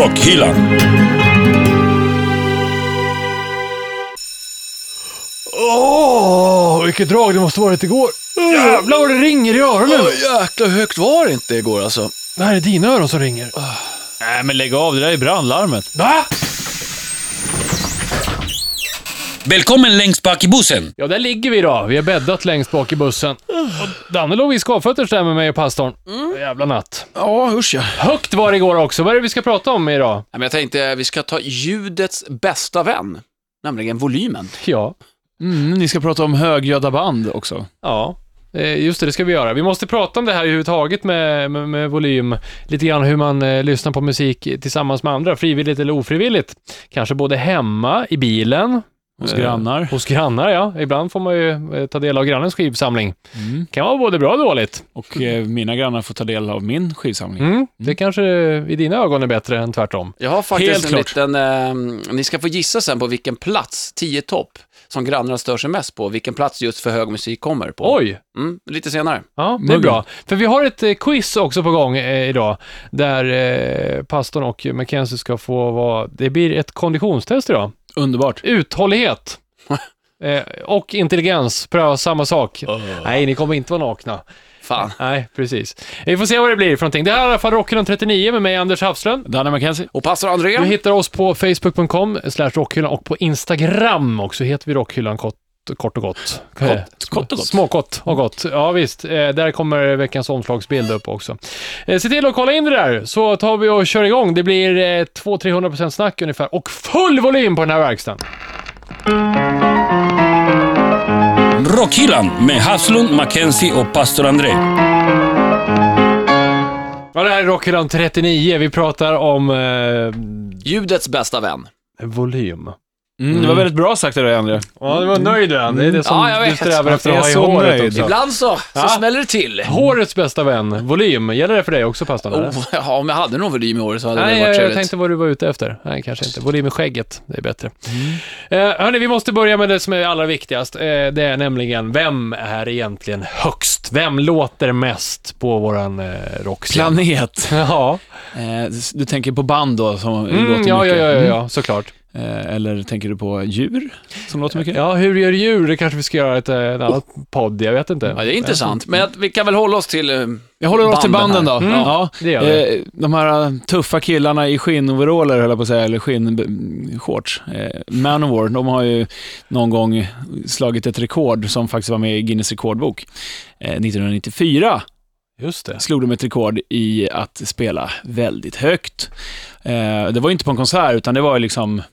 Rockhyllan. Åh, vilket drag det måste varit igår. Jävlar vad det ringer i öronen. jäklar, hur högt var det inte igår alltså? Det här är dina öron som ringer. Nej, men lägg av. Det där är brandlarmet. Va? Välkommen längst bak i bussen. Ja, där ligger vi då. Vi har bäddat längst bak i bussen. Och Danne låg i skavfötters där med mig och pastorn. Jävla natt. Ja, usch ja. Högt var det igår också. Vad är det vi ska prata om idag? Nej, Men jag tänkte vi ska ta ljudets bästa vän, nämligen volymen. Ja, Mm, ni ska prata om högljudda band också. ja. Eh, Just det, det ska vi göra. Vi måste prata om det här överhuvudtaget med, med, med volym. Lite grann hur man eh, lyssnar på musik tillsammans med andra, frivilligt eller ofrivilligt. Kanske både hemma, i bilen. Hos eh, grannar. Hos grannar, ja. Ibland får man ju eh, ta del av grannens skivsamling. Mm. Kan vara både bra och dåligt. Och eh, mina grannar får ta del av min skivsamling. Mm. Det kanske i dina ögon är bättre än tvärtom. Jag har faktiskt Helt en klart. liten, eh, ni ska få gissa sen på vilken plats, 10 topp, som grannarna stör sig mest på, vilken plats just för hög musik kommer på. Oj! Mm, lite senare. Ja, det är bra. För vi har ett eh, quiz också på gång eh, idag, där eh, pastorn och Mackenzie ska få vara... Det blir ett konditionstest idag. Underbart. Uthållighet. eh, och intelligens, pröva samma sak. Nej, ni kommer inte vara nakna. Fan. Nej, precis. Vi får se vad det blir för någonting. Det här är i alla fall Rockhyllan 39 med mig, Anders Hafslund. Danne McKenzie. Och pastor André? Du hittar oss på facebook.com rockhyllan och på Instagram också heter vi rockhyllan kort, och gott. Eh, kort och gott. Småkott och gott. Ja visst, eh, där kommer veckans omslagsbild upp också. Eh, se till att kolla in det där så tar vi och kör igång. Det blir eh, 200-300% snack ungefär och full volym på den här verkstaden. Rockhyllan med Haslund, Mackenzie och pastor André. Ja, det här är Rockhyllan 39. Vi pratar om eh, Ljudets bästa vän. volym. Mm, det var väldigt bra sagt av dig, André. Ja, du var nöjd än. Det är det som Ja, jag du vet. strävar efter att Jag ha är i så håret nöjd. också. Ibland så, så Ja. smäller det till. Hårets bästa vän, volym. Gäller det för dig också pastorn? eller? Oh, ja, om jag hade någon volym i år så hade Nej, det jag, varit jag trevligt. tänkte vad du var ute efter. Nej, kanske inte. Volym i skägget, det är bättre. Eh, hörni, vi måste börja med det som är allra viktigast. Eh, det är nämligen, vem är egentligen högst? Vem låter mest på våran eh, rockscen? Planet. Ja, Eh, du tänker på band då, som mm, låter ja, ja, mycket? ja, Mm. ja, såklart. Eh, eller tänker du på djur, som låter mycket? Ja, hur gör djur? Det kanske vi ska göra ett, eh, en annan podd, jag vet inte. Ja, det är intressant. Men att, vi kan väl hålla oss till... eh, Jag håller oss till Banden här. då. Mm. Ja. Det gör vi. Eh, de här eh, tuffa killarna i skinnoveraller, höll jag på att säga, eller skinnshorts. Eh, Manowar, de har ju någon gång slagit ett rekord som faktiskt var med i Guinness rekordbok. Eh, 1994 Just det. slog de ett rekord i att spela väldigt högt. Eh, det var ju inte på en konsert, utan det var ju liksom eh,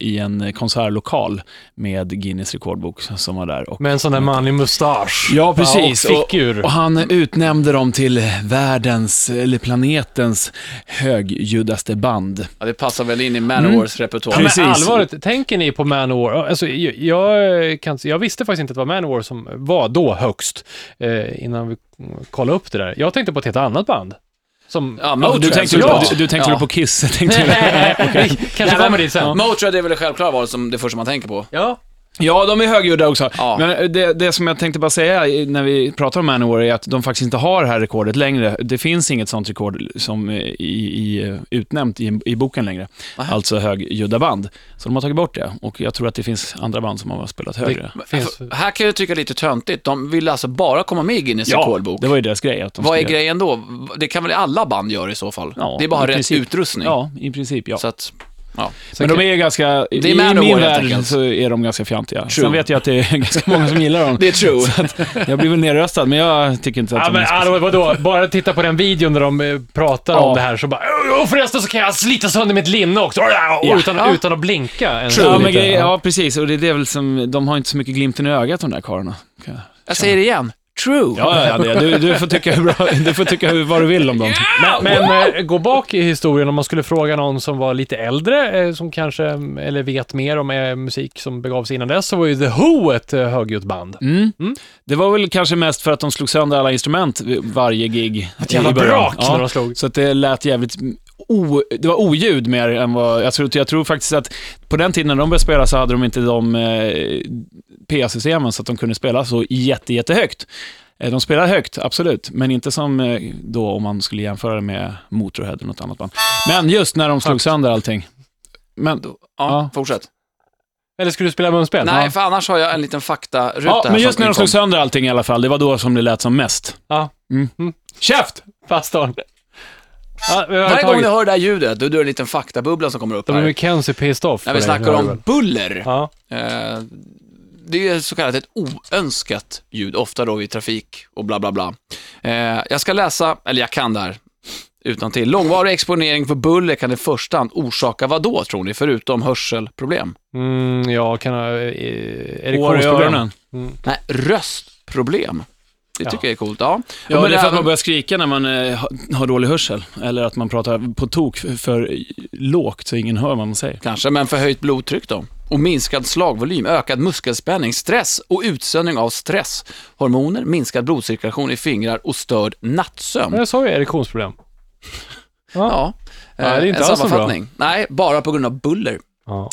i en konsertlokal med Guinness rekordbok som var där. Och Med en sån där man i mustasch. Ja, precis. Och fickur. Och han utnämnde dem till världens, eller planetens, högljuddaste band. Ja, det passar väl in i Manowars repertoar. Ja, men Precis. allvarligt, tänker ni på Manowar? Alltså, jag, jag, kan, jag visste faktiskt inte att det var Manowar som var då högst, eh, innan vi kollade upp det där. Jag tänkte på ett helt annat band. Som... Ja, Ja, Motörhead, du tänkte, såklart. du, du tänkte ja. på Kiss, tänkte Kanske Nej, kommer men dit sen. Motörhead är väl det självklara valet som det första man tänker på. Ja. Ja, de är högljudda också. Ja. Men det, det som jag tänkte bara säga när vi pratar om Manowar är att de faktiskt inte har det här rekordet längre. Det finns inget sånt rekord som är i, i, utnämnt i, i boken längre. Aha. Alltså högljudda band. Så de har tagit bort det. Och jag tror att det finns andra band som har spelat högre. Finns... För- Här kan jag tycka lite töntigt. De vill alltså bara komma med i Guinness rekordbok. det var ju deras grej. Att de Vad är grejen då? Det kan väl alla band göra i så fall? Ja, det är bara rätt princip. utrustning. Ja, i princip ja. Så att, ja. Men de är ganska, Det är i Manowar, min värld så är de ganska fjantiga. True. Sen vet jag att det är ganska många som gillar dem. Det är true. Jag blir väl nerröstad, men jag tycker inte att Ja, de men är så- alltså, vadå? Bara titta på den videon där de eh, pratar Ja. om det här så bara "Åh, Och förresten så kan jag slita sönder mitt linne också. Ja. Utan, Ja. utan att blinka. Ja, men ja, precis. Och det är det väl som, de har inte så mycket glimten i ögat de där karlarna. Ja, Jag säger det igen. True. ja, ja det, du, du får tycka, hur bra, du får tycka hur, vad du vill om dem. Men, men eh, gå bak i historien om man skulle fråga någon som var lite äldre, eh, som kanske, eller vet mer om eh, musik som begav sig innan dess, så var ju The Who ett högljutt band. Mm. Mm. Det var väl kanske mest för att de slog sönder alla instrument varje gig. Ett jävla brak Ja. när de slog. Så att det lät jävligt... O, det var oljud mer än vad... Jag tror, jag tror faktiskt att på den tiden när de började spela så hade de inte de eh, PA-systemen så att de kunde spela så jätte, jättehögt. Eh, De spelar högt, absolut, men inte som eh, då om man skulle jämföra det med Motorhead eller något annat band. Men just när de slog sönder allting. Men, Ja, Ja. fortsätt. Eller skulle du spela munspel? Nej, Ja. för annars har jag en liten faktaruta ja, här men just när de slog sönder allting i alla fall, det var då som det lät som mest. Ja. Mm. Mm. Käft! Pastorn. Ja, vi har Varje gång tagit... du hör det här ljudet, då är det en liten faktabubbla som kommer upp Då blir här. Mackenzie pissed off. När vi snackar det om buller. Ja. Eh, det är så kallat ett oönskat ljud, ofta då vid trafik och bla bla bla. Eh, jag ska läsa, eller jag kan där utan till. Långvarig exponering för buller kan i första hand orsaka vad då, tror ni, förutom hörselproblem? Mm, ja, kan ha... Eh, Hår i erektionsproblem. öronen. Mm. Nej, röstproblem. Det Ja. tycker jag är coolt. Ja, Ja, men det är för att man börjar skrika när man eh, ha- har dålig hörsel. Eller att man pratar på tok för, för lågt så ingen hör vad man säger. Kanske, men förhöjt blodtryck då? Och minskad slagvolym, ökad muskelspänning, stress och utsöndring av stresshormoner, minskad blodcirkulation i fingrar och störd nattsömn. Men jag sa ju erektionsproblem. Ja, Ja, det är eh, inte en alls sammanfattning. Nej, bara på grund av buller. Ja.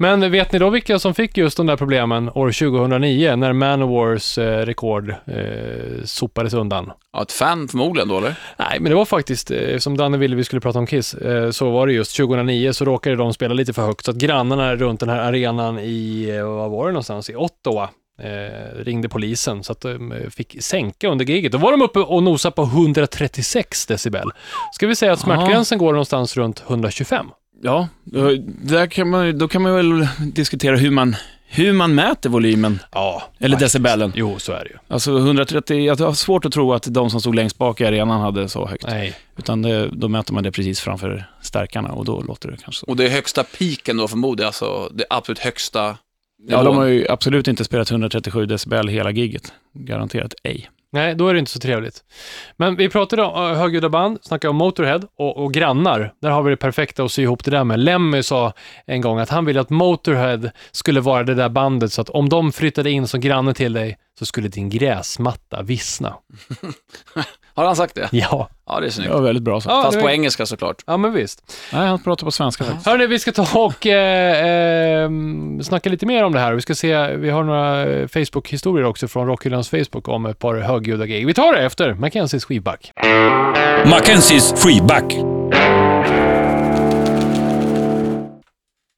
Men vet ni då vilka som fick just de där problemen år 2009 när Manowars eh, rekord eh, sopades undan? Ja, ett fan förmodligen då, eller? Nej, men det var faktiskt, eh, som Danne ville vi skulle prata om Kiss, eh, så var det just 2009 så råkade de spela lite för högt så att grannarna runt den här arenan i, eh, vad var det någonstans, i Ottawa eh, ringde polisen så att de eh, fick sänka under giget. Då var de uppe och nosade på 136 decibel. Ska vi säga att smärtgränsen går någonstans runt 125? Ja, då, där kan man, då kan man väl diskutera hur man, hur man mäter volymen. Ja. Eller faktiskt. decibelen. Jo, så är det ju. Alltså 130, jag har svårt att tro att de som stod längst bak i arenan hade så högt. Nej. Utan det, då mäter man det precis framför stärkarna och då låter det kanske så. Och det är högsta piken då förmodar jag, alltså det absolut högsta Ja, de har ju absolut inte spelat 137 decibel hela giget. Garanterat ej. Nej, då är det inte så trevligt. Men vi pratade om eh, högljudda band, snackade om Motorhead och, och grannar. Där har vi det perfekta att sy ihop det där med. Lemmy sa en gång att han ville att Motorhead skulle vara det där bandet så att om de flyttade in som granne till dig så skulle din gräsmatta vissna. Har han sagt det? Ja, Ja, det är snyggt. Det var väldigt bra sagt. Ja, Fast det på var- engelska såklart. ja men visst. Nej, han pratar på svenska faktiskt. Hörni, vi ska ta och eh, eh, snacka lite mer om det här. Vi ska se, vi har några eh, Facebook-historier också från Rockhyllans Facebook om ett par högljudda gig. Vi tar det efter Mackenzies skivback. Mackenzies freeback.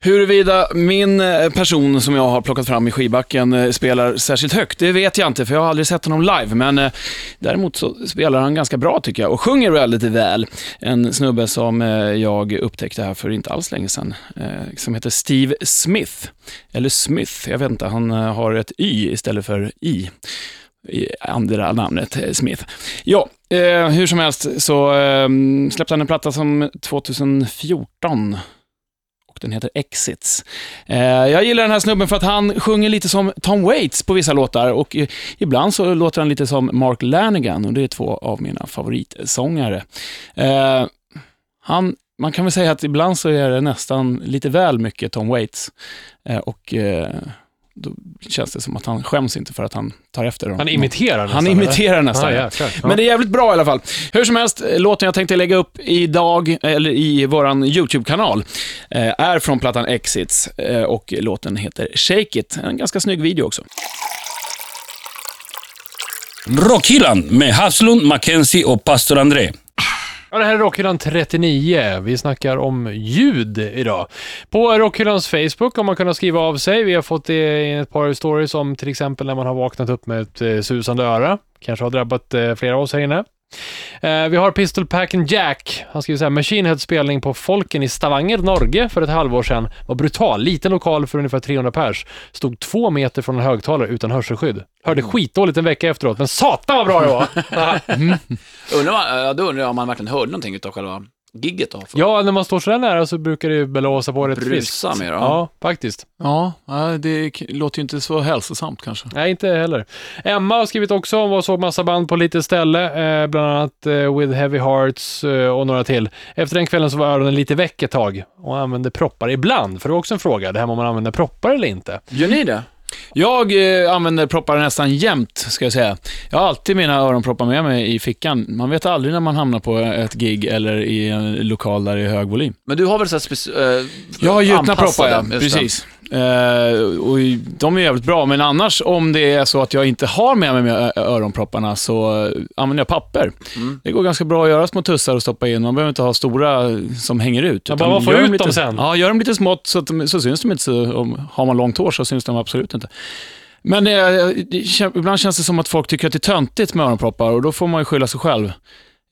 Huruvida min eh, person som jag har plockat fram i skivbacken eh, spelar särskilt högt, det vet jag inte, för jag har aldrig sett honom live. Men eh, däremot så spelar han ganska bra tycker jag och sjunger väldigt väl. En snubbe som eh, jag upptäckte här för inte alls länge sedan, eh, som heter Steve Smith. Eller Smith, jag vet inte, han eh, har ett Y istället för I. i andra namnet Smith. Ja, eh, hur som helst så eh, släppte han en platta som 2014 den heter Exits. Eh, jag gillar den här snubben för att han sjunger lite som Tom Waits på vissa låtar och eh, ibland så låter han lite som Mark Lanigan och det är två av mina favoritsångare. Eh, han, man kan väl säga att ibland så är det nästan lite väl mycket Tom Waits eh, och eh, då känns det som att han skäms inte för att han tar efter dem. Han imiterar nästan, Han imiterar nästan, Ah, ja. Ja. Men det är jävligt bra i alla fall. Hur som helst, låten jag tänkte lägga upp idag, eller i våran YouTube-kanal, eh, är från plattan Exits eh, och låten heter Shake It. En ganska snygg video också. Rockhyllan med Haslund, Mackenzie och pastor André. Ja, det här är Rockhyllan 39. Vi snackar om ljud idag. På Rockhyllans Facebook har man kunnat skriva av sig. Vi har fått det i ett par stories om till exempel när man har vaknat upp med ett eh, susande öra. Kanske har drabbat eh, flera av oss här inne. Eh, vi har Pistol Pack and Jack. Han skriver så här, Machine Heads spelning på Folken i Stavanger, Norge för ett halvår sedan var brutal. Liten lokal för ungefär 300 pers. Stod två meter från en högtalare utan hörselskydd. Hörde skitdåligt en vecka efteråt, men satan vad bra det var! Undrar man, då undrar jag om man verkligen hörde någonting utav själva gigget då. Ja, när man står så där nära så brukar det ju blåsa på rätt friskt. Brusa mer. Ja, faktiskt. Ja, det låter ju inte så hälsosamt kanske. Nej, inte heller. Emma har skrivit också om vad såg massa band på lite ställe, eh, bland annat eh, With Heavy Hearts eh, och några till. Efter den kvällen så var öronen lite väck ett tag och använde proppar ibland. För det var också en fråga, det här med om man använder proppar eller inte. Gör ni det? Jag eh, använder proppar nästan jämt, ska jag säga. Jag har alltid mina öronproppar med mig i fickan. Man vet aldrig när man hamnar på ett gig eller i en lokal där det är hög volym. Men du har väl så här speci- eh, Jag har gjutna proppar, ja. Precis. Eh, och de är jävligt bra, men annars om det är så att jag inte har med mig öronpropparna så eh, använder jag papper. Mm. Det går ganska bra att göra små tussar och stoppa in. Man behöver inte ha stora som hänger ut. Ja, utan bara gör ut lite, dem sen. Ja, gör dem lite smått så, att de, så syns de inte. Så, om, har man långt hår så syns de absolut inte. Men eh, det, det, ibland känns det som att folk tycker att det är töntigt med öronproppar och då får man ju skylla sig själv.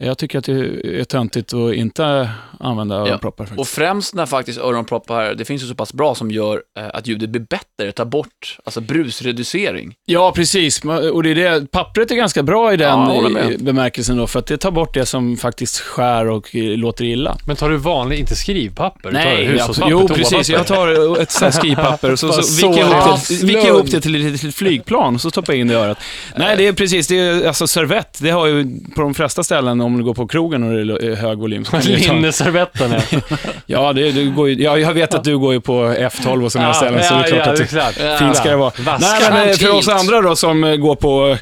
Jag tycker att det är töntigt att inte använda öronproppar. faktiskt. Och främst när faktiskt öronproppar, det finns ju så pass bra som gör eh, att ljudet blir bättre, tar bort, alltså brusreducering. Ja, precis. Och det är det, pappret är ganska bra i den Ja, jag eh, bemärkelsen då, för att det tar bort det som faktiskt skär och eh, låter illa. Men tar du vanlig, inte skrivpapper? du tar Nej, hushållspapper, jo precis. Jag tar ett sånt skrivpapper och så, så viker jag så ihop viker jag ihop slung. det till ett litet flygplan och så stoppar jag in det i örat. Nej, det är precis, det är alltså servett. Det har ju på de flesta ställen, om du går på krogen och det är hög volym. Du Linneservetten är. ja, det, det går ju, ja, jag vet att du går ju på F12 och sådana ställen, så det är klart att du, exakt. Fint ska det vara. Vaska Nej, men eh, för oss andra då som eh, går på,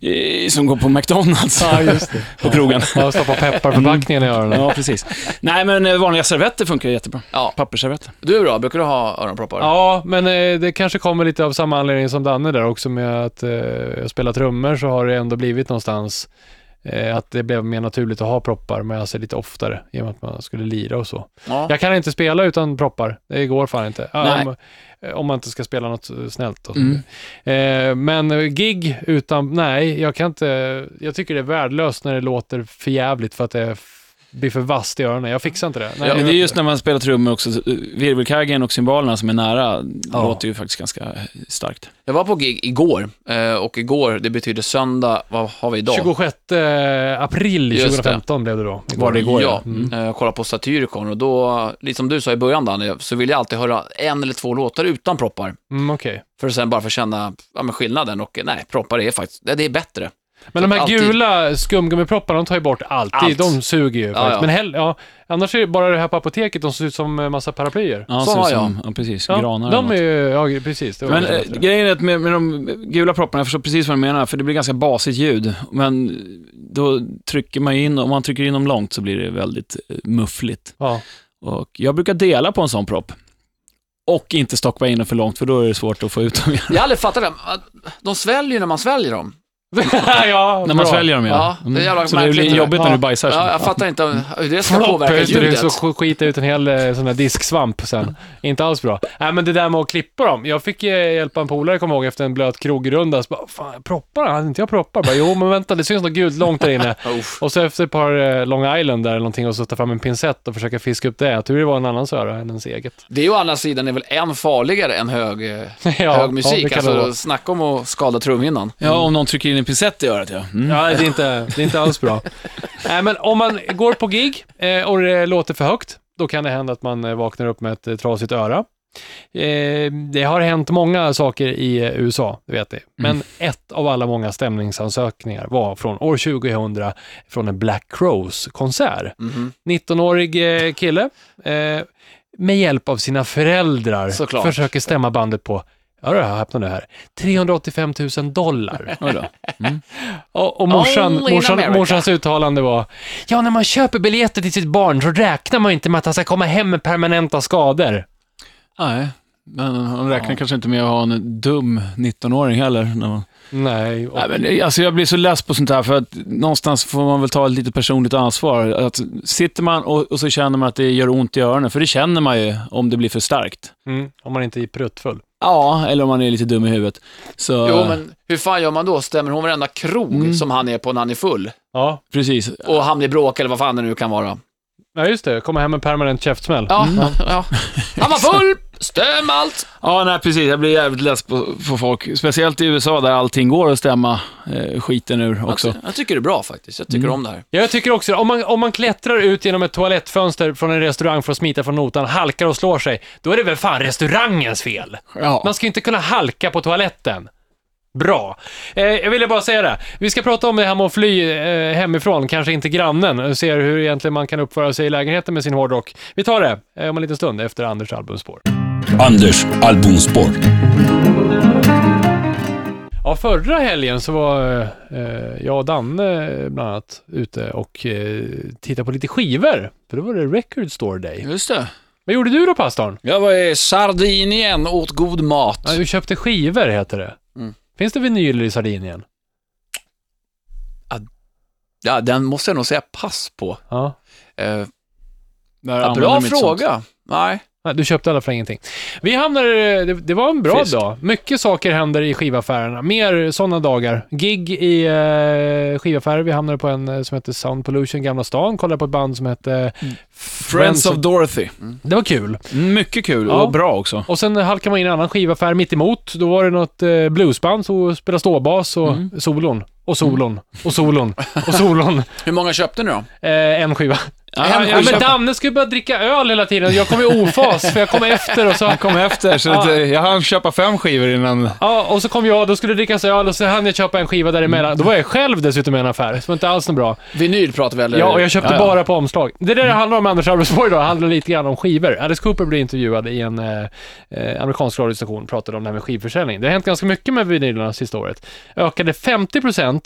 eh, som går på McDonalds Ja, just det. på krogen. Ja, stoppa pepparförpackningen i öronen. Ja, precis. Nej, men vanliga servetter funkar jättebra. Ja, Pappersservetter. du då? Brukar du ha öronproppar? Ja, men det kanske kommer lite av samma anledning som Danne där också med att eh, jag spelar trummor så har det ändå blivit någonstans att det blev mer naturligt att ha proppar med sig lite oftare i och med att man skulle lira och så. Ja. Jag kan inte spela utan proppar, det går fan inte. Ja, Nej. Om, om man inte ska spela något eh, snällt. Och så. Mm. Eh, men eh, gig utan, nej, jag kan inte, jag tycker det är värdelöst när det låter för jävligt för att det f- blir för vasst i öronen. Jag fixar inte det. Nej, Ja, jag det är just när man spelar trummor också, så, eh, virvelkaggen och cymbalerna som är nära, Ja. låter ju faktiskt ganska starkt. Jag var på gig igår, eh, och igår, det betyder söndag, vad har vi idag? 26 april Just det. 2015 blev det då. Var det igår, Ja, Mm. eh, jag kollade på Satyricon och då, lite som du sa i början Danne, så vill jag alltid höra en eller två låtar utan proppar. Mm, Okej. För att sen bara få känna ja, men skillnaden och eh, nej, proppar är faktiskt, det är bättre. Men de här Alltid. gula skumgummipropparna, de tar ju bort alltid. Allt. De suger ju faktiskt. ja. Men hell, ja, annars är det bara det här på apoteket, de ser ut som en massa paraplyer. Ja, Så har jag. som, ja precis, Ja, granar de är ju, ja precis. Men bättre. grejen är att med, med de gula propparna, jag förstår precis vad du menar, för det blir ganska basigt ljud. Men då trycker man in, om man trycker in dem långt så blir det väldigt eh, muffligt. ja. Och jag brukar dela på en sån propp. Och inte stoppa in den för långt, för då är det svårt att få ut dem igen. Jag har aldrig fattat det, de sväljer när man sväljer dem. ja, När man bra. sväljer dem Ja, det är jävla Så det blir jobbigt när Ja. du bajsar. Ja, jag fattar inte hur det ska Flopp, påverka ljudet. Så sk- skita ut en hel eh, sån där disksvamp sen. Inte alls bra. Nej, men det där med att klippa dem. Jag fick eh, hjälpa en polare, kommer ihåg, efter en blöt krogrunda. Så bara, fan, proppar? Hade inte jag proppar? Bara, jo, men vänta, det syns något gult långt där inne. Och så efter ett par eh, Long Island där eller någonting och så ta fram en pincett och försöka fiska upp det. Jag tror det var en annans öra än ens eget. Det är ju å andra sidan är väl än farligare än hög, ja, hög ja, musik. det alltså, snacka om att skada trumhinnan. Ja, om någon trycker in en pincett i örat, ja. Mm. Ja, det är inte, det är inte alls bra. Nej, men om man går på gig eh, och det låter för högt, då kan det hända att man eh, vaknar upp med ett eh, trasigt öra. Det har hänt många saker i USA, det vet ni. Men ett av alla många stämningsansökningar var från år 2000 från en Black Crows-konsert. Mhm. 19-årig eh, kille, med hjälp av sina föräldrar, Såklart. försöker stämma bandet på, ja det här öppnar det här, 385 000 dollar. Då. Och, och morsan, morsan, morsans uttalande var, ja när man köper biljetter till sitt barn så räknar man inte med att han ska komma hem med permanenta skador. Nej, men han räknar kanske inte med att ha en dum 19-åring heller. När man... Nej, och, Nej, men, alltså, jag blir så less på sånt här, för att någonstans får man väl ta ett lite personligt ansvar. Att sitter man och, och så känner man att det gör ont i öronen, för det känner man ju om det blir för starkt. mm, om man inte är pruttfull. Ja, eller om man är lite dum i huvudet. Så, Jo, men hur fan gör man då? Stämmer hon varenda krog Mm. som han är på när han är full? Ja, Precis. Och hamnar i bråk eller vad fan det nu kan vara. Ja just det. Komma hem med permanent käftsmäll. Ja, ja. Han var full! Stäm allt! Ja, nej precis. Jag blir jävligt less på, på folk. Speciellt i USA där allting går att stämma eh, skiten ur också. Jag, jag tycker det är bra faktiskt. Jag tycker Mm. om det här. Ja, Jag tycker också om man, om man klättrar ut genom ett toalettfönster från en restaurang för att smita från notan, halkar och slår sig, då är det väl fan restaurangens fel. Ja. Man ska ju inte kunna halka på toaletten. Bra. Eh, jag ville bara säga det. Vi ska prata om det här med att fly eh, hemifrån, kanske inte grannen, och se hur egentligen man kan uppföra sig i lägenheten med sin hårdrock. Vi tar det eh, om en liten stund efter Anders albumspår. Anders albumspår. Ja, förra helgen så var eh, jag och Danne eh, bland annat ute och eh, tittade på lite skivor. För då var det Record Store Day. Just det. Vad gjorde du då, pastorn? Jag var i Sardinien och åt god mat. Ja, du köpte skivor, heter det. Mm. Finns det vinyler i Sardinien? Ja, den måste jag nog säga pass på. Ja. Eh, bra fråga. Nej. Du köpte alla för ingenting. Vi hamnade, det, det var en bra Fisk. dag. Mycket saker händer i skivaffärerna. Mer sådana dagar. Gig i eh, skivaffärer. Vi hamnade på en eh, som heter Sound Pollution, Gamla stan. Kollade på ett band som hette Friends of Dorothy. Det var kul. Mycket kul Ja. och bra också. Och sen halkade man in i en annan skivaffär mitt emot. Då var det något eh, bluesband som spelade ståbas och solon. Och solon. Och solon. Och solon. Hur många köpte ni då? Eh, en skiva. Ja, Ja, men Danne skulle börja dricka öl hela tiden. Jag kom i ofas, för jag kom efter och så... Jag kom efter, så Ja. eh, jag hann köpa fem skivor innan... Ja, och så kom jag, då skulle det drickas öl och så hann jag köpa en skiva däremellan. Då var jag själv dessutom i en affär, så det var inte alls något bra. Vinyl pratar vi eller? Ja, och jag köpte Ja, ja. bara på omslag. Det är det det handlar om Anders Arbetsborg då, handlar lite grann om skivor. Alice Cooper blev intervjuad i en eh, eh, amerikansk radiostation, pratade om det här med skivförsäljning. Det har hänt ganska mycket med vinylerna sista året. Ökade 50%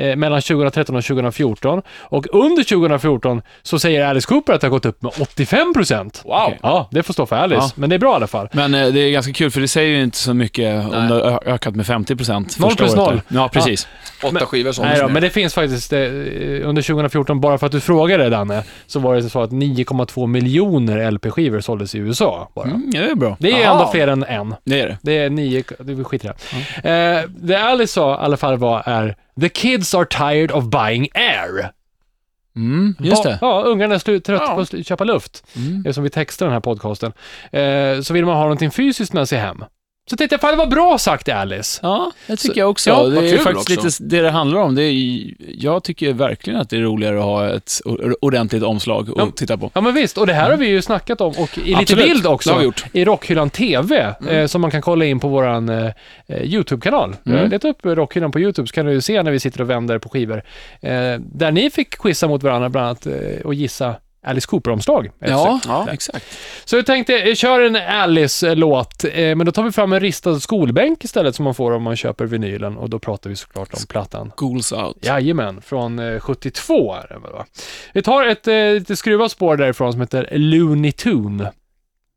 eh, mellan 2013 och 2014 och under 2014 så säger Alice Cooper att det har gått upp med 85%. Wow. Ja, det får stå för Alice, Ja. men det är bra i alla fall. Men eh, det är ganska kul, för det säger ju inte så mycket om Nej. det har ökat med 50 procent Noll plus noll. Ja, precis. Åtta skivor såldes Nej då, men det finns faktiskt, eh, under 2014, bara för att du frågade Danne, så var det så att 9,2 miljoner LP-skivor såldes i USA bara. Mm, ja, det är bra. Det är Aha. ändå fler än en. Det är det. Det är nio, det skiter i det. Eh, det Alice sa i alla fall var är The kids are tired of buying air. Mm, just Ba- det. Ja, ungarna är slut, trött Ja. på att köpa luft. Mm. Det är som vi textar den här podcasten. Eh, så vill man ha någonting fysiskt med sig hem. Så tänkte jag, fan det var bra sagt Alice. Ja, det tycker Så- jag också. ja, det är faktiskt också. lite det det handlar om. Det är, jag tycker verkligen att det är roligare att ha ett ordentligt omslag att Ja. titta på. Ja men visst, och det här har vi ju snackat om och i lite Absolut, bild det har också. vi gjort. I Rockhyllan TV, eh, som man kan kolla in på våran eh, eh, YouTube-kanal. Mm. Mm. Leta upp Rockhyllan på YouTube så kan du se när vi sitter och vänder på skivor. Eh, där ni fick quizza mot varandra bland annat eh, och gissa Alice Cooper-omslag. Ja, Ja. exakt. Så jag tänkte, eh, kör en Alice-låt, eh, men då tar vi fram en ristad skolbänk istället som man får om man köper vinylen och då pratar vi såklart om plattan. Schools out. Jajamän, från eh, 72 är det va? Vi tar ett eh, lite skruvat spår därifrån som heter Looney Tune.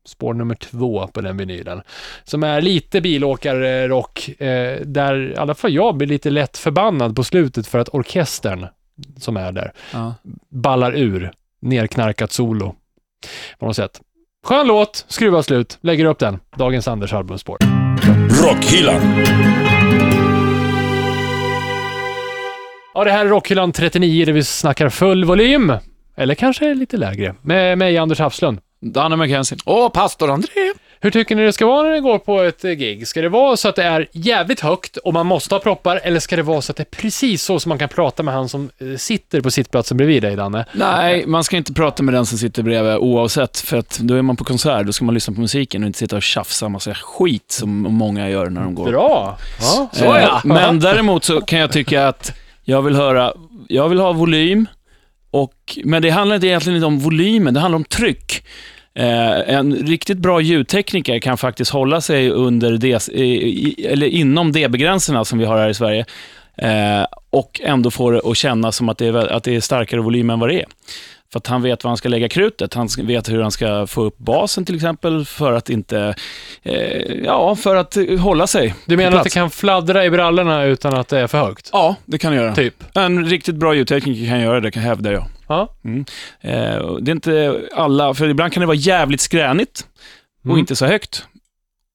Spår nummer två på den vinylen. Som är lite bilåkarrock, eh, där i alla fall jag blir lite lätt förbannad på slutet för att orkestern som är där Ja. ballar ur. Nerknarkat solo. På något sätt. Skön låt, skruva slut, lägger upp den. Dagens Anders albumspår. Rockhyllan. Ja, det här är Rockhyllan 39 där vi snackar full volym. Eller kanske lite lägre. Med mig, Anders Hafslund. Danne McKenzie. Och pastor André. Hur tycker ni det ska vara när ni går på ett eh, gig? Ska det vara så att det är jävligt högt och man måste ha proppar, eller ska det vara så att det är precis så som man kan prata med han som eh, sitter på sittplatsen bredvid dig, Danne? Nej, man ska inte prata med den som sitter bredvid oavsett, för att då är man på konsert, då ska man lyssna på musiken och inte sitta och tjafsa massa skit som många gör när de går. Bra! Ja, så Eh, är det. Men däremot så kan jag tycka att jag vill höra, jag vill ha volym, och, men det handlar inte egentligen inte om volymen, det handlar om tryck. Eh, en riktigt bra ljudtekniker kan faktiskt hålla sig under D, i, eller inom dB-gränserna som vi har här i Sverige eh, och ändå få det att kännas som att det, är, att det är starkare volym än vad det är. För att han vet var han ska lägga krutet. Han vet hur han ska få upp basen till exempel för att inte, eh, ja, för att hålla sig Du menar att det kan fladdra i brallorna utan att det är för högt? Ja, det kan det göra. Typ. En riktigt bra ljudtekniker kan göra det, kan hävdar jag. Ja. Mm. Eh, det är inte alla, för ibland kan det vara jävligt skränigt och Mm. inte så högt.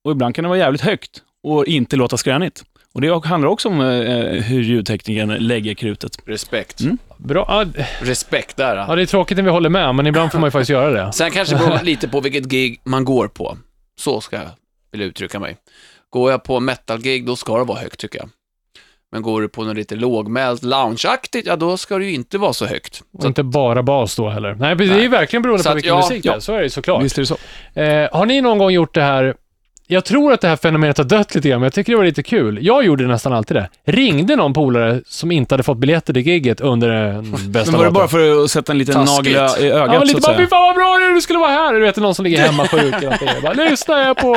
Och ibland kan det vara jävligt högt och inte låta skränigt. Och det handlar också om eh, hur ljudteknikern lägger krutet. Respekt. Mm. Bra. Ja, Respekt där. Ja, det är tråkigt när vi håller med, men ibland får man ju faktiskt göra det. Sen kanske det beror lite på vilket gig man går på. Så ska jag vilja uttrycka mig. Går jag på metal-gig, då ska det vara högt tycker jag. Men går du på något lite lågmält, loungeaktigt, ja då ska det ju inte vara så högt. Och inte bara bas då heller. Nej, det är ju verkligen beroende Så på att, vilken ja, musik det är. ja. Så är det ju såklart. Visst är det så? Eh, har ni någon gång gjort det här? Jag tror att det här fenomenet har dött lite grann, men jag tycker det var lite kul. Jag gjorde nästan alltid det. Ringde någon polare som inte hade fått biljetter till gigget under den bästa Men var det bara för att sätta en liten Taskigt. nagel i Ja, ögat men så lite att bara, fy fan vad bra det är, du skulle vara här. Du vet, någon som ligger hemma sjuk eller någonting. Jag bara, lyssnar jag på...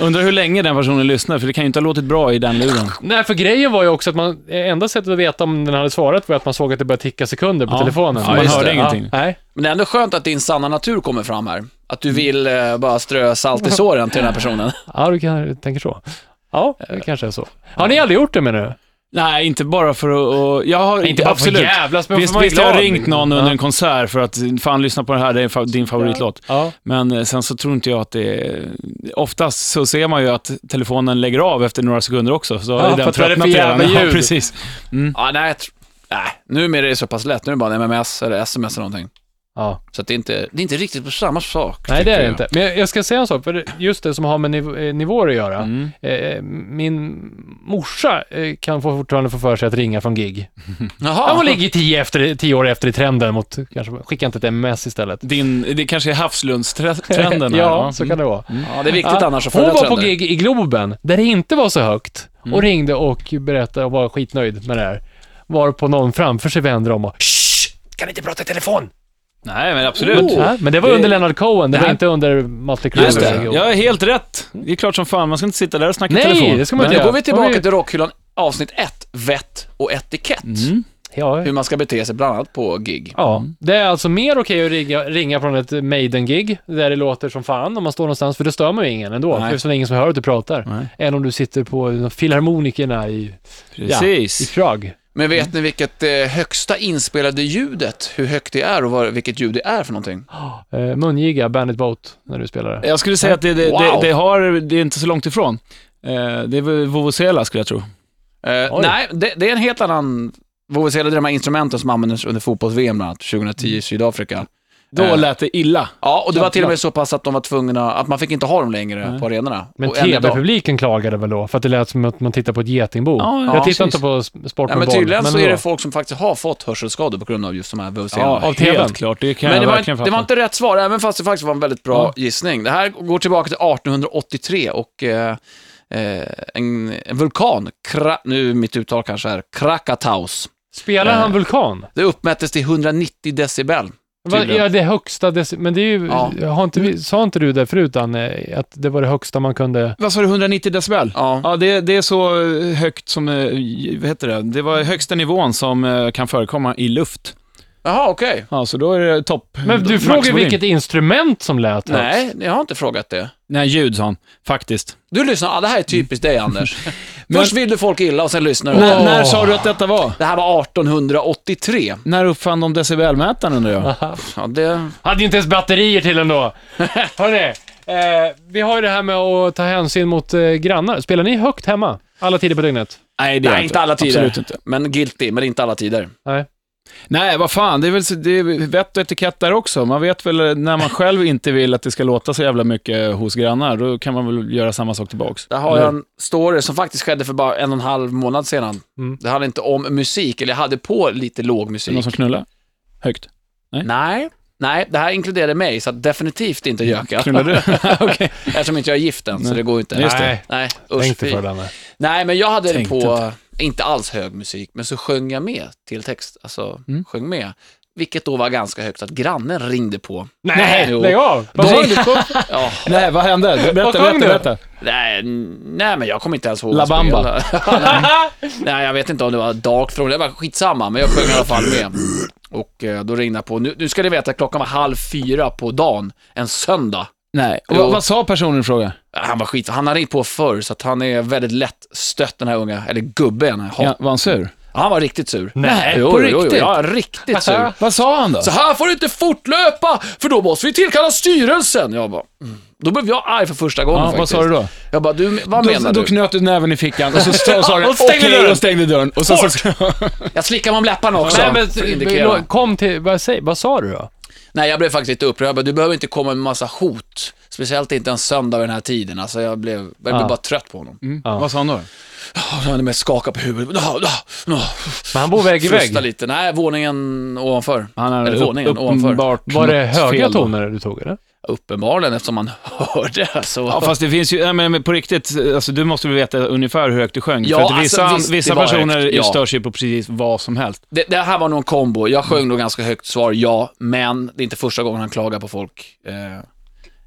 Undrar hur länge den personen lyssnar, för det kan ju inte ha låtit bra i den luren. Nej, för grejen var ju också att man, enda sättet att veta om den hade svarat var att man såg att det började ticka sekunder på Ja. telefonen. Ja, man hörde det. ingenting. Ja, nej. Men det är ändå skönt att din sanna natur kommer fram här. Att du vill eh, bara strö salt i såren till den här personen? Ja, du kan, tänker så. Ja, det kanske är så. Har ni aldrig gjort det menar du? Nej, inte bara för att... Och, jag har, Inte bara för absolut. jävlas, men Visst, visst jag har glad. ringt någon under Ja. en konsert för att, fan lyssna på det här, det är din favoritlåt. Ja. Men eh, sen så tror inte jag att det är... Oftast så ser man ju att telefonen lägger av efter några sekunder också. Så Ja, är för den att tröttnat redan. Ja, precis. Ja, nej, jag tr- nej, numera är det så pass lätt. Nu är det bara en MMS eller SMS eller någonting. Ja. Så det, är inte, det är inte riktigt på samma sak. Nej, det är det inte. Men jag- jag ska säga en sak, för just det som har med niv- eh, nivåer att göra. Mm. Eh, min morsa eh, kan få fortfarande få för sig att ringa från gig. Jaha. Ja, hon ligger tio, efter, tio år efter i trenden mot, kanske, skicka inte ett MS istället. Din, det kanske är Havslundstrenden ja, va? så kan det vara. Ja, det är viktigt Ja, annars att Hon var på trender. gig i Globen, där det inte var så högt, Mm. och ringde och berättade och var skitnöjd med det här. Var på någon framför sig vänder om och Shh! Kan inte prata i telefon? Nej, men absolut. Oh. Ja, men det var Det- under Leonard Cohen, det var Nej. inte under Mötley Crüe. Just det. Jag är helt rätt. Det är klart som fan, man ska inte sitta där och snacka Nej, telefon. det ska man inte nu går vi tillbaka till Rockhyllan avsnitt 1, vett och etikett. Mm. Ja, Hur man ska bete sig bland annat på gig. Ja, det är alltså mer okej att ringa, ringa från ett Maiden-gig, där det låter som fan om man står någonstans, för det stör man ju ingen ändå, Nej. för så länge som hör att du pratar. Nej. Än om du sitter på filharmonikerna i, i Precis. Prag. Men vet ni vilket eh, högsta inspelade ljudet, hur högt det är och vad, vilket ljud det är för någonting? Eh, mungiga, Bandit Boat, när du spelar det. Jag skulle säga att det, det, Wow. det, det, har, det är inte så långt ifrån. Eh, det är väl Vuvuzela skulle jag tro. Eh, Oj. nej, det, det är en helt annan... Vuvuzela, det är de här instrumenten som användes under fotbolls-VM bland annat, 2010 i Sydafrika. Då Eh. lät det illa. Ja, och det var till och med så pass att de var tvungna, att man fick inte ha dem längre Nej. på arenorna. Men. TV-publiken klagade väl då, för att det lät som att man tittar på ett getingbo. Ja, jag ja, tittar inte på sport med men boll. tydligen så är det folk som faktiskt har fått hörselskador på grund av just de här. Ja, av TV:n. helt klart. Det kan Men jag det var, verkligen inte, fatta. det var inte rätt svar, även fast det faktiskt var en väldigt bra Ja. gissning. Det här går tillbaka till 1883 och eh, eh, en, en vulkan, Kra, nu är mitt uttal kanske är Krakataus. Spelar han Eh, Vulkan? Det uppmättes till 190 decibel. Va, ja, det högsta, men det är ju, Ja. har inte, vi- sa inte du det förut, Anne, att det var det högsta man kunde... Vad sa du, 190 decibel? Ja. Ja, det, det är så eh, högt som, eh, vad heter det, det var högsta nivån som eh, kan förekomma i luft. Jaha, okej. Ja, så då är det topp. Men du frågar vilket instrument som lät högst. Nej, jag har inte frågat det. Nej, ljud sa han, faktiskt. Du lyssnar, ah, det här är typiskt dig Anders. Men- Först vill du folk illa och sen lyssnar du. När, när sa du att detta var? Det här var 1883. När uppfann de decibelmätaren undrar jag? Ja, det... Hade ju inte ens batterier till den då. Hörrni, eh, vi har ju det här med att ta hänsyn mot eh, grannar. Spelar ni högt hemma? Alla tider på dygnet? Nej, det är Nej, jag inte alla tider. Absolut inte. Men guilty, men inte alla tider. Nej. Nej, vad fan, det är väl det är vett och etikett där också. Man vet väl när man själv inte vill att det ska låta så jävla mycket hos grannar, då kan man väl göra samma sak tillbaks. Där har jag en story som faktiskt skedde för bara en och en halv månad sedan. Mm. Det handlar inte om musik, eller jag hade på lite låg det musik. någon som knullar? Högt? Nej, nej, det här inkluderade mig, så att definitivt inte Jöka. Knullar du? Okej. Eftersom inte jag är gift än, så Nej. det går inte. Just det. Nej, Nej, usch tänkte fy. för den. Nej, men jag hade det Tänkte på, inte. Alls hög musik, men så sjöng jag med till text. Alltså, Mm. sjöng med. Vilket då var ganska högt, att grannen ringde på. Nej, Jo. lägg av! Vad sjöng du på? Ja, Nej, vad hände? Berätta, Vad berätta, berätta. nej, nej, men jag kommer inte ens ihåg La Bamba. nej, jag vet inte om det var Dark Throne, det var skitsamma, men jag sjöng i alla fall med. Och eh, då ringde jag på, nu, nu ska ni veta klockan var halv fyra på dagen, en söndag. Nej. Och vad, vad sa personen i fråga? Han var skit, han har ringt på förr, så att han är väldigt lätt stött den här unga, eller gubben. Hat. Ja, var han sur? Han var riktigt sur. Nej, jo, på jo, jo, riktigt? Ja, riktigt sur. Vad sa han då? Så här får du inte fortlöpa, för då måste vi tillkalla styrelsen. Jag bara, mm. Då blev jag arg för första gången Ja, faktiskt. vad sa du då? Jag bara, du, vad Då, menar då du? knöt du näven i fickan och så sa du Och stängde okej, dörren. och stängde dörren. Och så, så, Jag slickar mig om läpparna också. Nej, men kom till, vad, säg, vad sa du då? Nej, jag blev faktiskt lite upprörd. Du behöver inte komma med massa hot. Speciellt inte en söndag vid den här tiden. Alltså, jag blev, jag blev Ja. bara trött på honom. mm. Ja. Vad sa han då? Han hade med skaka på huvudet. Men han bor vägg i Frusta vägg. lite. Nej, våningen ovanför. Han har Eller upp, våningen ovanför. uppenbart Var det något höga fel då. toner du tog eller? Uppenbarligen, eftersom man hörde. Så. Ja, fast det finns ju, nej, men på riktigt, alltså, du måste väl veta ungefär hur högt du sjöng? Ja, För att alltså, vissa, visst, vissa personer högt, ja. stör sig på precis vad som helst. Det, det här var nog en kombo. Jag sjöng nog ganska högt svar, ja, men det är inte första gången han klagar på folk eh,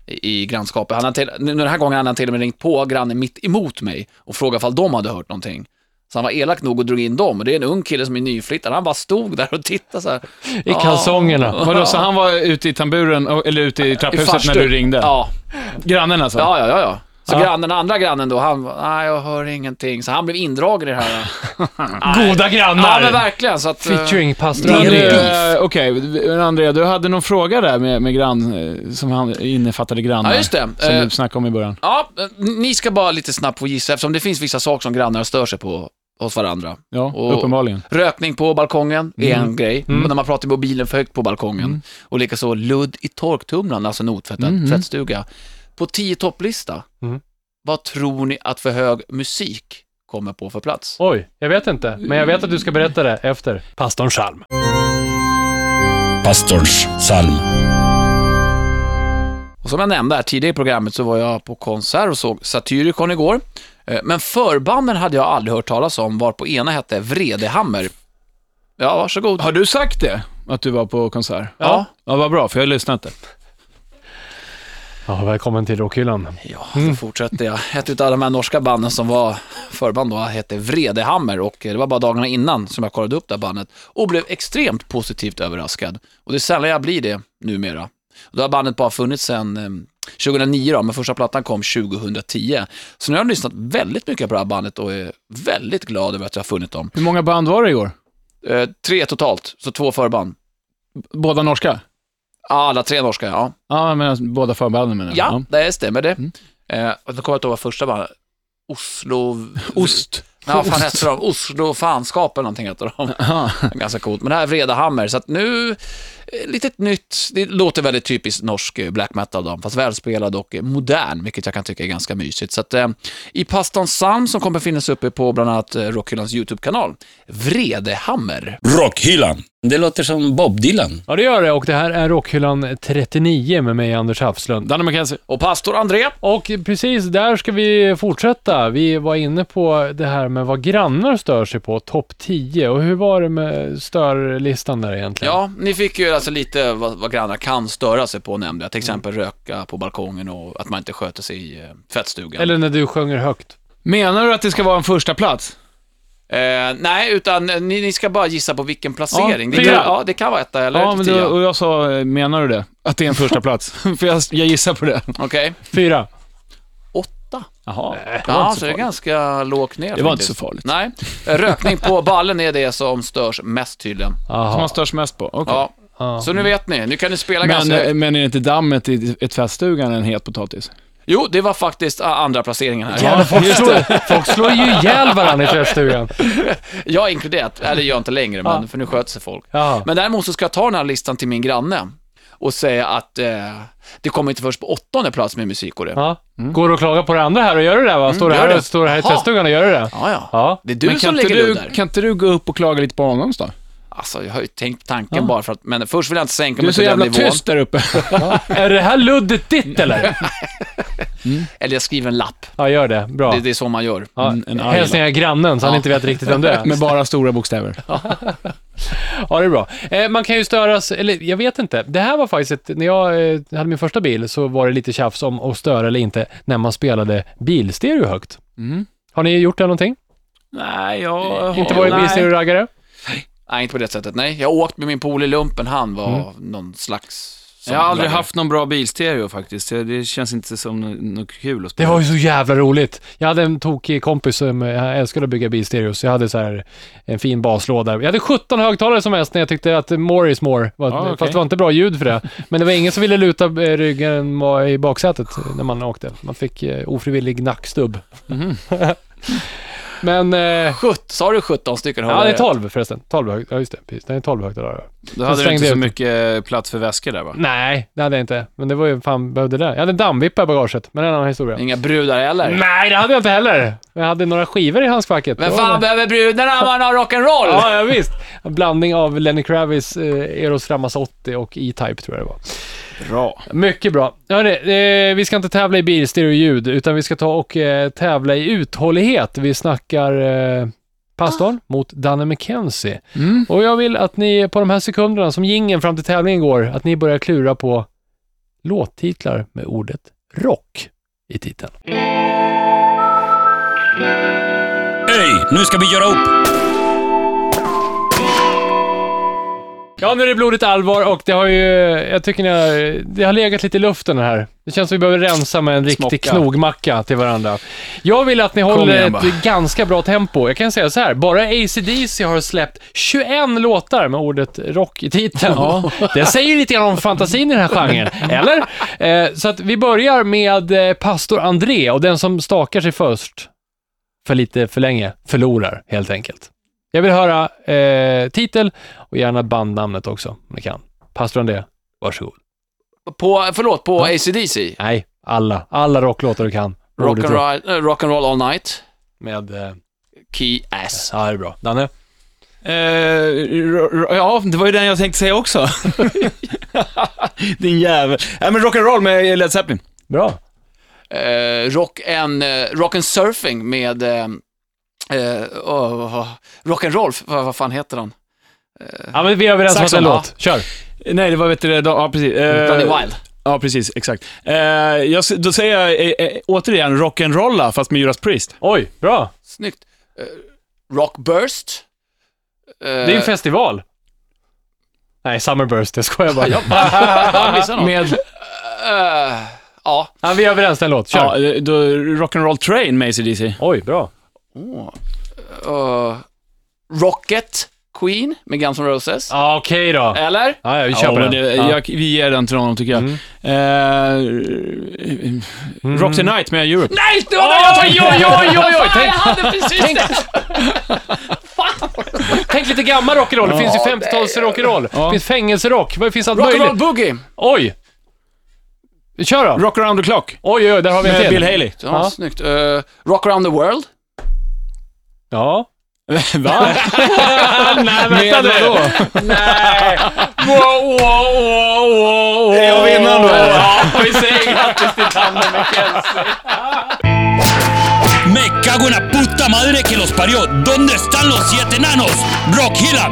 i, i grannskapet. Han har till, nu den här gången hade han till och med ringt på grannen mitt emot mig och frågat ifall de hade hört någonting. Så han var elak nog och drog in dem. Och det är en ung kille som är nyflyttad. Han bara stod där och tittade så här. I kalsongerna. Vadå, så han var ute i tamburen, eller ute i trapphuset när farstu. du ringde? Ja, Grannen alltså? ja, ja. ja, ja. Så Ja. grannen, andra grannen då, han nej jag hör ingenting. Så han blev indragen i det här. Goda grannar! Ja, men verkligen. Så att, eh, Featuring pastor André. det. Eh, Okej, men Andrea, du hade någon fråga där med, med grann, eh, som han innefattade grannar. Ja, just det. Som Eh, du snackade om i början. Ja, ni ska bara lite snabbt få gissa eftersom det finns vissa saker som grannar stör sig på hos varandra. Ja, och- uppenbarligen. Rökning på balkongen är en grej. Mm. När man pratar i mobilen för högt på balkongen. Mm. Och likaså ludd i torktumlaren, alltså notvättat, Mm. tvättstuga. På 10 topplista, Mm. vad tror ni att för hög musik kommer på för plats? Oj, jag vet inte. Men jag vet att du ska berätta det efter pastorns psalm. Pastorns psalm. Och som jag nämnde här tidigare i programmet så var jag på konsert och såg Satyricon igår. Eh, Men förbanden hade jag aldrig hört talas om, var på ena hette Vredehammer. Ja, varsågod. Har du sagt det? Att du var på konsert? Ja. Ja, vad bra, för jag har lyssnat inte. Ja, välkommen till rockhyllan. Ja, då fortsätter jag. Ett av de här norska banden som var förband då hette Vredehammer och det var bara dagarna innan som jag kollade upp det här bandet och blev extremt positivt överraskad. Och det är sällan jag blir det numera. Och då har bandet bara funnits sedan eh, 2009 då, men första plattan kom 2010. Så nu har jag lyssnat väldigt mycket på det här bandet och är väldigt glad över att jag har funnit dem. Hur många band var det igår? Eh, tre totalt, så två förband. Båda norska? Alla tre norska, ja. Ja, men båda förbanden menar jag. Ja, det stämmer det. Mm. Eh, och då kommer jag inte ihåg vad första bandet Oslo... Ost. Ja, vad fan heter de? Oslo fanskap eller någonting heter de. Ganska coolt. Men det här är Vredahammer, så att nu, Litet lite nytt. Det låter väldigt typiskt norsk eh, black metal då, fast välspelad och eh, modern, vilket jag kan tycka är ganska mysigt. Så att eh, i Pastan psalm som kommer finnas uppe på bland annat Rockhyllans YouTube-kanal, Vredehammer. Rockhyllan. Det låter som Bob Dylan. Ja, det gör det. Och det här är Rockhyllan 39 med mig, Anders Hafslund. Danne McKenzie. Och pastor André. Och precis där ska vi fortsätta. Vi var inne på det här med vad grannar stör sig på, topp 10. Och hur var det med störlistan där egentligen? Ja, ni fick ju alltså lite vad, vad grannar kan störa sig på nämnde jag. Till exempel röka på balkongen och att man inte sköter sig i eh, tvättstugan. Eller när du sjunger högt. Menar du att det ska vara en första plats? Eh, nej, utan eh, ni, ni ska bara gissa på vilken placering. Ja, det, fyra. kan, ja, det kan vara etta eller Ja, men tia. då, och jag sa, eh, menar du det? Att det är en första plats? För jag, jag gissar på det. Okej. Fyra. Åtta. Jaha. Ja, så det är ganska lågt ner Det var inte faktiskt. så farligt. Nej, Eh, rökning på ballen är det som störs mest tydligen. Som man störs mest på? Okej. Ja, Ja. så nu vet ni. Nu kan ni spela Men, ganska... eh, men är inte dammet i i tvättstugan en het potatis? Jo, det var faktiskt ah, andra placeringen här. Jävlar, folk, slår, folk slår ju ihjäl varandra i tvättstugan. Jag inkluderat, eller det gör inte längre, men Ja. för nu sköter sig folk. Ja. Men däremot så ska jag ta den här listan till min granne och säga att eh, det kommer inte först på åttonde plats med musik och det. Ja. Går du och klagar på det andra här och gör du det va? Står du gör här, det. står här i tvättstugan och gör du det? Ja, ja. Ja. Det är du men som kan inte lägger du, ut där. kan inte du gå upp och klaga lite på honom då? Alltså, jag har ju tänkt tanken Ja. bara för att, men först vill jag inte sänka Du är mig så till den jävla nivån. tyst där uppe. Är det här luddet ditt eller? Eller jag skriver en lapp. Ja, gör det. Bra. Det, det är så man gör. Ja, En- en Hälsningar grannen så han inte vet riktigt vem det är. Med bara stora bokstäver. Ja, det är bra. Eh, man kan ju störas, eller jag vet inte. Det här var faktiskt ett, när jag eh, hade min första bil så var det lite tjafs om att störa eller inte när man spelade bilstereo högt. Mm. Har ni gjort det någonting? Nej, jag Inte varit bilstereo-raggare? Nej, inte på det sättet. Nej, jag har åkt med min polare Lumpen. Han var Mm. någon slags... Jag har aldrig haft någon bra bilstereo faktiskt. Det- Det känns inte som nå- något kul att Det spela. var ju så jävla roligt. Jag hade en tokig kompis som jag älskade att bygga bilstereos. Jag hade så här en fin baslåda. Jag hade 17 högtalare som mest när jag tyckte att more is more. Var, Ja, okej. Fast det var inte bra ljud för det. Men det var ingen som ville luta eh, ryggen var i baksätet när man åkte. Man fick eh, ofrivillig nackstubb. Mhm. Men... Eh, Sjut, sa du 17 stycken? ja, det är 12 förresten. 12 hög, ja, just det. Precis. Det är 12 högtalare. Då hade du inte så ut. mycket plats för väskor där va? Nej, det hade jag inte. Men det var ju fan behövde det. Jag hade en dammvippa i bagaget, men det är en annan historia. Inga brudar heller. Nej, det hade jag inte heller. Jag hade några skivor i handskfacket. Men Det fan behöver brudarna om man har rock'n'roll? Ja, ja, visst. En blandning av Lenny Kravitz, eh, Eros Ramazzotti och E-Type tror jag det var. Bra. Mycket bra. Hörrni, eh, vi ska inte tävla i bilstereoljud, utan vi ska ta och eh, tävla i uthållighet. Vi snackar eh, pastorn mot Danne McKenzie. Mm. Och jag vill att ni på de här sekunderna som gingen fram till tävlingen går, att ni börjar klura på låttitlar med ordet rock i titeln. Hej, nu ska vi göra upp! Ja, nu är det blodigt allvar och det har ju, jag tycker ni har, det har legat lite i luften här. Det känns som vi behöver rensa med en riktig Smocka. knogmacka till varandra. Jag vill att ni håller igen ett bara. ganska bra tempo. Jag kan säga så här, bara AC/DC har släppt 21 låtar med ordet rock i titeln. Det säger lite grann om fantasin i den här genren, eller? Eh, så att vi börjar med eh, Pastor André och den som stakar sig först för lite för länge förlorar, helt enkelt. Jag vill höra eh, titel och gärna bandnamnet också, om ni kan. Pastor André, varsågod. På, förlåt, på AC/DC? Nej, alla. Alla rocklåtar du kan. Rock and, rock. roll, äh, rock and roll all night. Med... Eh, Key ass. ja, det är bra. Danne? Eh, ja, det var ju den jag tänkte säga också. Din jävel. Nej, men rock'n'roll med Led Zeppelin. Bra. Eh, rock, and, eh, rock and surfing med... Eh, eh, oh, rock and roll, vad, vad fan heter han? Ja, men vi är överens om att det är en låt. Kör. Nej, det var vet du, det, ja precis. Eh, Danny Wild. Ja, precis. Exakt. Eh, jag, då säger jag eh, eh, återigen rock'n'rolla, fast med Judas Priest. Oj, bra. Snyggt. Eh, Rockburst. Eh, Det är ju en festival. Nej, Summerburst, jag skojar bara. jag missade något. med... Eh, ja. Ja, vi är överens, en låt. Kör. Ja, eh, då Rock'n'roll Train med AC/DC. Oj, bra. Oh. Eh, Rocket Queen med Guns N' Roses. Ja, okej då. Eller? Ja, ja, vi Ja, köper men den. det, ja. jag, vi ger den till honom tycker jag. Mm. Eh, Rock the Night med Europe. Nej, det Oj, oj, oj, oj, oj! Tänk, Jag hade precis tänk, tänk lite gammal rock'n'roll. Det finns ju 50-tals rock'n'roll. Det finns fängelserock. Det finns allt Rock'n'roll möjligt. Boogie. Oj! Vi kör då. Rock around the clock Oj, oj, där har vi en med till. Bill Haley. Ja, Ja. snyggt. Eh, Rock around the world. Ja. Va? Nej, vänta nu. Nej. Wow, wow, wow, wow, Är jag vinnaren då? Ja, vi säger grattis till McKenzie. Me cago en la puta madre que los parió. ¿Dónde están los siete enanos? Rockhyllan!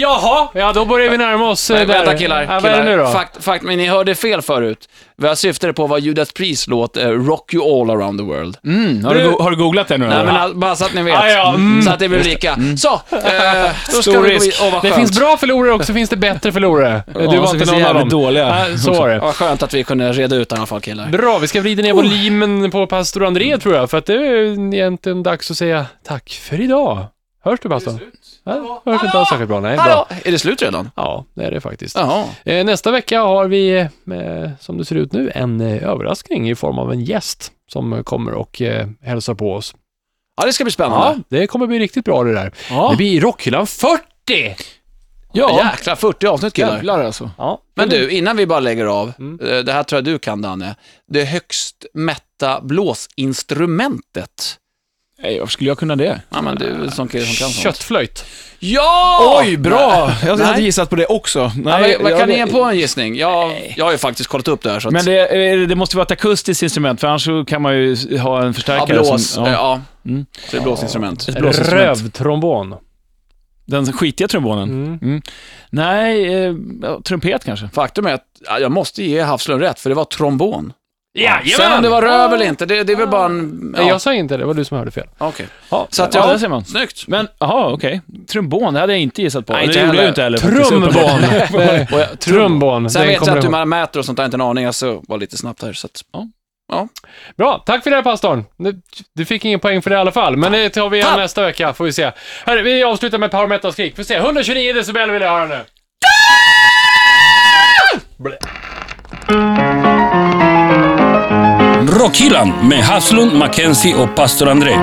Jaha, ja då börjar vi närma oss eh, Nej, där. vänta killar. Ja, vad killar. är det nu då? Fakt, fakt, men ni hörde fel förut. Vad jag syftade på var Judas Priest låt eh, Rock You All Around the World. Mm, har, du, go- har du googlat den nu Nej, eller? men all- bara så att ni vet. Ja, ja, mm. Så att det blir lika. Så, eh, då ska vi risk. vad Det finns bra förlorare och så finns det bättre förlorare. Du Ja, var inte det någon av dem. dåliga. Nej, så var det. Vad skönt att vi kunde reda ut det i alla fall killar. Bra, vi ska vrida ner volymen på pastor André tror jag, för att det är egentligen dags att säga tack för idag. Hörs du pastor? Ja, hörs inte alls särskilt bra. Nej, bra. Hallå, är det slut redan? Ja, det är det faktiskt. Jaha. Eh, Nästa vecka har vi, eh, som det ser ut nu, en eh, överraskning i form av en gäst som kommer och hälsar på oss. Ja, det ska bli Ja, spännande. det kommer bli riktigt bra det där. Ja. Det blir Rockhyllan 40! Ja. Jäklar, 40 avsnitt killar. Jävlar alltså. Ja, Men du, innan vi bara lägger av. Mm. Det här tror jag du kan Danne. Det högst mätta blåsinstrumentet. Nej, varför skulle jag kunna det? Ja, men du är en sån kille som kan sånt. Köttflöjt. Ja! Oj, bra! Jag Nej. hade gissat på det också. Ja, Nej, vad, vad jag- kan ni ge på en gissning? Jag, jag har ju faktiskt kollat upp det här. Så att, Men det, eh, det måste vara ett akustiskt instrument, för annars så kan man ju ha en ja, förstärkare blås. som... Ja. Ja, Mm. Så det är blåsinstrument. ett blåsinstrument. Rövtrombon. Den skitiga trombonen. Mm. Mm. Nej, eh, ja, trumpet kanske. Faktum är att ja, jag måste ge Havslund rätt, för det var trombon. Jajamän! Sen om det var röv eller inte, det, det är väl bara en... Ja, jag sa inte det, det var du som hörde fel. okej. Ja, Så att Ja, ja, där ser man. snyggt. Men, jaha, okej. Trombon, det hade jag inte gissat på. Nej, inte det gjorde jag heller. ju inte heller. faktiskt, Trumbon. uppenbarligen. Och jag, Trumbon. Sen den vet jag att ihåg. du mäter och sånt, har jag inte en aning. Jag så var lite snabbt här, så att, ja. Bra, tack för det här pastorn. Du- Du fick ingen poäng för det i alla fall, men det tar vi igen nästa vecka, får vi se. Hörru, vi avslutar med power metal-skrik. Får se, 129 decibel vill jag höra nu. Blä. Rockhyllan med Haslund, Mackenzie och pastor André.